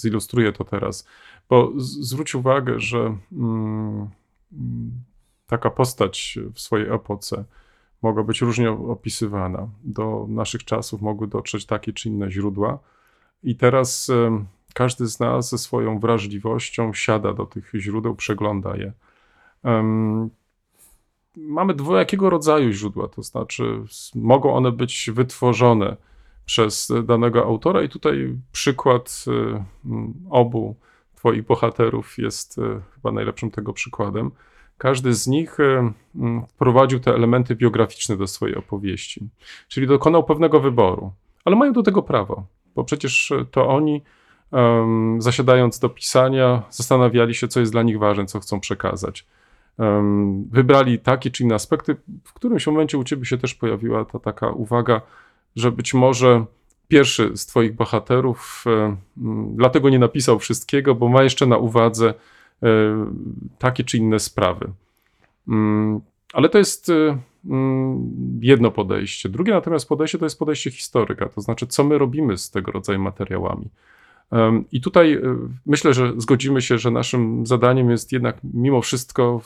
zilustruję to teraz. Bo zwróć uwagę, że mm, taka postać w swojej epoce mogła być różnie opisywana. Do naszych czasów mogły dotrzeć takie czy inne źródła, i teraz każdy z nas ze swoją wrażliwością siada do tych źródeł, przegląda je. Mamy dwojakiego rodzaju źródła, to znaczy mogą one być wytworzone przez danego autora, i tutaj przykład y, obu Twoich bohaterów jest e, chyba najlepszym tego przykładem. Każdy z nich e, wprowadził te elementy biograficzne do swojej opowieści, czyli dokonał pewnego wyboru, ale mają do tego prawo, bo przecież to oni, um, zasiadając do pisania, zastanawiali się, co jest dla nich ważne, co chcą przekazać. Um, wybrali takie czy inne aspekty. W którymś momencie u ciebie się też pojawiła ta taka uwaga, że być może pierwszy z Twoich bohaterów, e, dlatego nie napisał wszystkiego, bo ma jeszcze na uwadze e, takie czy inne sprawy. Mm, ale to jest e, jedno podejście. Drugie natomiast podejście to jest podejście historyka, to znaczy, co my robimy z tego rodzaju materiałami. I tutaj myślę, że zgodzimy się, że naszym zadaniem jest jednak mimo wszystko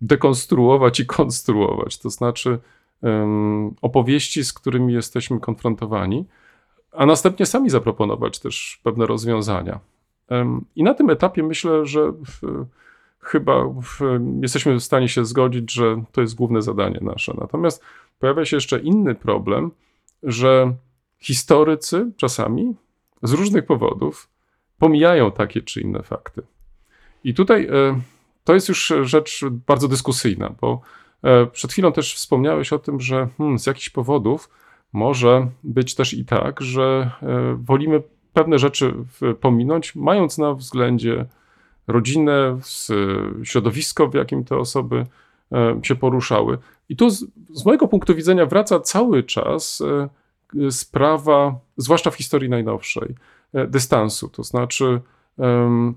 dekonstruować i konstruować, to znaczy opowieści, z którymi jesteśmy konfrontowani a następnie sami zaproponować też pewne rozwiązania. I na tym etapie myślę, że w, chyba w, jesteśmy w stanie się zgodzić, że to jest główne zadanie nasze. Natomiast pojawia się jeszcze inny problem, że historycy czasami z różnych powodów pomijają takie czy inne fakty. I tutaj e, to jest już rzecz bardzo dyskusyjna, bo e, przed chwilą też wspomniałeś o tym, że hmm, z jakichś powodów może być też i tak, że e, wolimy pewne rzeczy pominąć, mając na względzie rodzinę, środowisko, w jakim te osoby e, się poruszały. I tu z, z mojego punktu widzenia wraca cały czas e, sprawa, zwłaszcza w historii najnowszej, dystansu. To znaczy,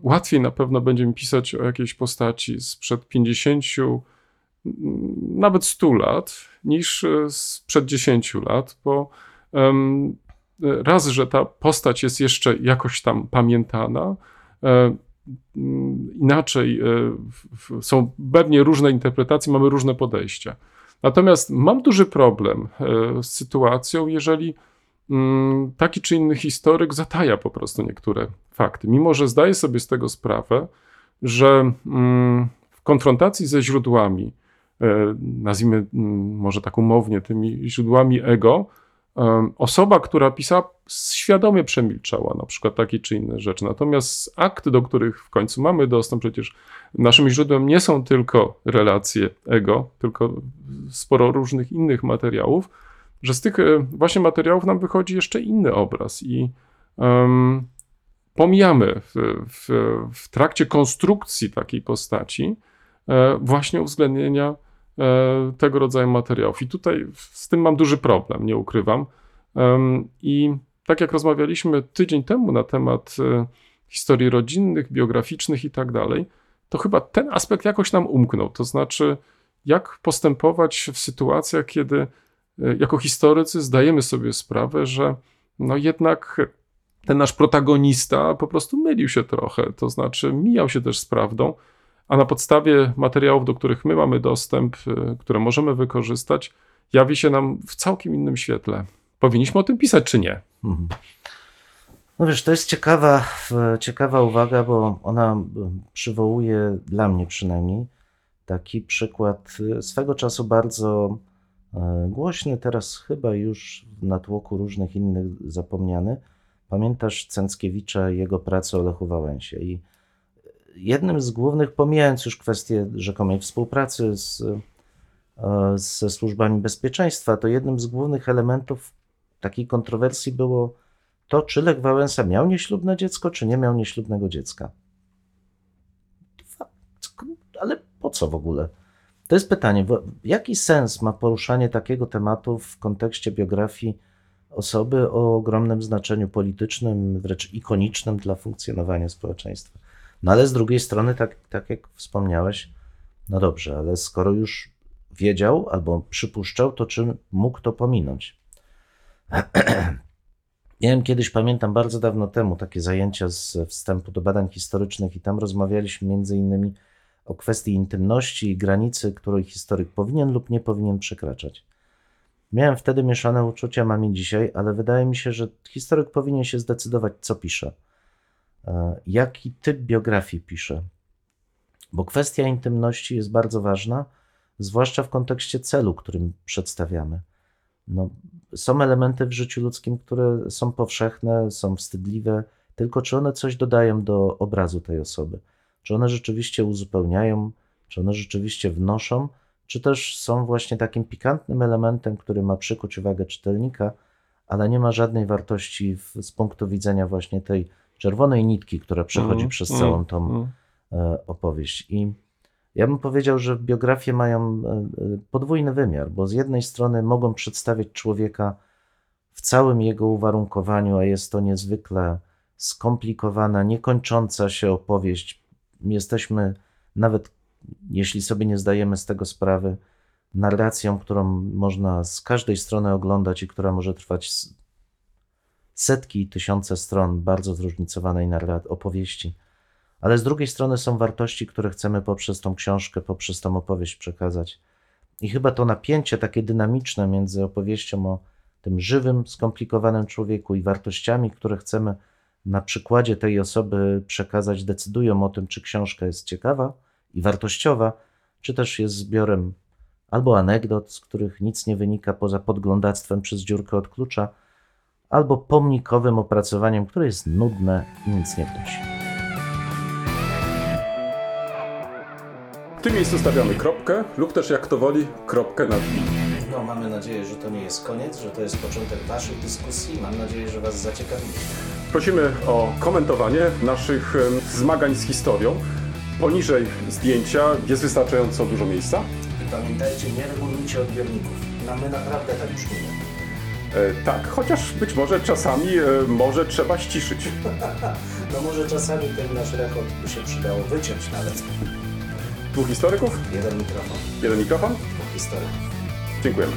łatwiej na pewno będzie mi pisać o jakiejś postaci sprzed 50, nawet 100 lat, niż sprzed 10 lat, bo um, raz, że ta postać jest jeszcze jakoś tam pamiętana, e, inaczej e, są pewnie różne interpretacje, mamy różne podejścia. Natomiast mam duży problem e, z sytuacją, jeżeli mm, taki czy inny historyk zataja po prostu niektóre fakty, mimo że zdaje sobie z tego sprawę, że mm, w konfrontacji ze źródłami, e, nazwijmy mm, może tak umownie tymi źródłami ego, osoba, która pisała, świadomie przemilczała na przykład takie czy inne rzeczy. Natomiast akty, do których w końcu mamy dostęp, przecież naszym źródłem nie są tylko relacje ego, tylko sporo różnych innych materiałów, że z tych e, właśnie materiałów nam wychodzi jeszcze inny obraz i em, pomijamy w, w, w trakcie konstrukcji takiej postaci e, właśnie uwzględnienia tego rodzaju materiałów. I tutaj z tym mam duży problem, nie ukrywam. I tak jak rozmawialiśmy tydzień temu na temat e, historii rodzinnych, biograficznych i tak dalej, to chyba ten aspekt jakoś nam umknął. To znaczy, jak postępować w sytuacjach, kiedy e, jako historycy zdajemy sobie sprawę, że no jednak ten nasz protagonista po prostu mylił się trochę, to znaczy mijał się też z prawdą, a na podstawie materiałów, do których my mamy dostęp, y, które możemy wykorzystać, jawi się nam w całkiem innym świetle. Powinniśmy o tym pisać, czy nie? Mhm. No wiesz, to jest ciekawa, ciekawa uwaga, bo ona e, przywołuje dla mnie przynajmniej taki przykład e, swego czasu bardzo głośny, teraz chyba już w natłoku różnych innych zapomniany. Pamiętasz Cęckiewicza i jego pracę o Lechu Wałęsie i jednym z głównych, pomijając już kwestię rzekomej współpracy z, e, ze służbami bezpieczeństwa, to jednym z głównych elementów takiej kontrowersji było to, czy Lech Wałęsa miał nieślubne dziecko, czy nie miał nieślubnego dziecka. Ale po co w ogóle? To jest pytanie, jaki sens ma poruszanie takiego tematu w kontekście biografii osoby o ogromnym znaczeniu politycznym, wręcz ikonicznym dla funkcjonowania społeczeństwa? No ale z drugiej strony, tak, tak jak wspomniałeś, no dobrze, ale skoro już wiedział albo przypuszczał, to czym mógł to pominąć? Miałem kiedyś, pamiętam, bardzo dawno temu takie zajęcia z wstępu do badań historycznych i tam rozmawialiśmy między innymi o kwestii intymności i granicy, której historyk powinien lub nie powinien przekraczać. Miałem wtedy mieszane uczucia, mam i dzisiaj, ale wydaje mi się, że historyk powinien się zdecydować, co pisze, jaki typ biografii pisze, bo kwestia intymności jest bardzo ważna, zwłaszcza w kontekście celu, którym przedstawiamy. No, są elementy w życiu ludzkim, które są powszechne, są wstydliwe, tylko czy one coś dodają do obrazu tej osoby? Czy one rzeczywiście uzupełniają, czy one rzeczywiście wnoszą, czy też są właśnie takim pikantnym elementem, który ma przykuć uwagę czytelnika, ale nie ma żadnej wartości w, z punktu widzenia właśnie tej czerwonej nitki, która przechodzi Mm, przez mm, całą tą mm. opowieść. I ja bym powiedział, że biografie mają e, e, podwójny wymiar, bo z jednej strony mogą przedstawiać człowieka w całym jego uwarunkowaniu, a jest to niezwykle skomplikowana, niekończąca się opowieść. Jesteśmy, nawet jeśli sobie nie zdajemy z tego sprawy, narracją, którą można z każdej strony oglądać i która może trwać setki i tysiące stron bardzo zróżnicowanej opowieści. Ale z drugiej strony są wartości, które chcemy poprzez tą książkę, poprzez tą opowieść przekazać. I chyba to napięcie takie dynamiczne między opowieścią o tym żywym, skomplikowanym człowieku i wartościami, które chcemy na przykładzie tej osoby przekazać, decydują o tym, czy książka jest ciekawa i wartościowa, czy też jest zbiorem albo anegdot, z których nic nie wynika poza podglądactwem przez dziurkę od klucza, albo pomnikowym opracowaniem, które jest nudne i nic nie wnosi. W tym miejscu stawiamy kropkę lub też jak kto woli, kropkę nad i. No, mamy nadzieję, że to nie jest koniec, że to jest początek Waszych dyskusji. Mam nadzieję, że Was zaciekawimy. Prosimy o komentowanie naszych zmagań z historią. Poniżej zdjęcia jest wystarczająco dużo miejsca. I pamiętajcie, nie regulujcie odbiorników. No, my naprawdę tak brzmimy. E, tak, chociaż być może czasami e, może trzeba ściszyć. No może czasami ten nasz rechot by się przydało wyciąć nawet. Dwóch historyków, Jeden mikrofon, jeden mikrofon. dwóch historyków. Dziękujemy.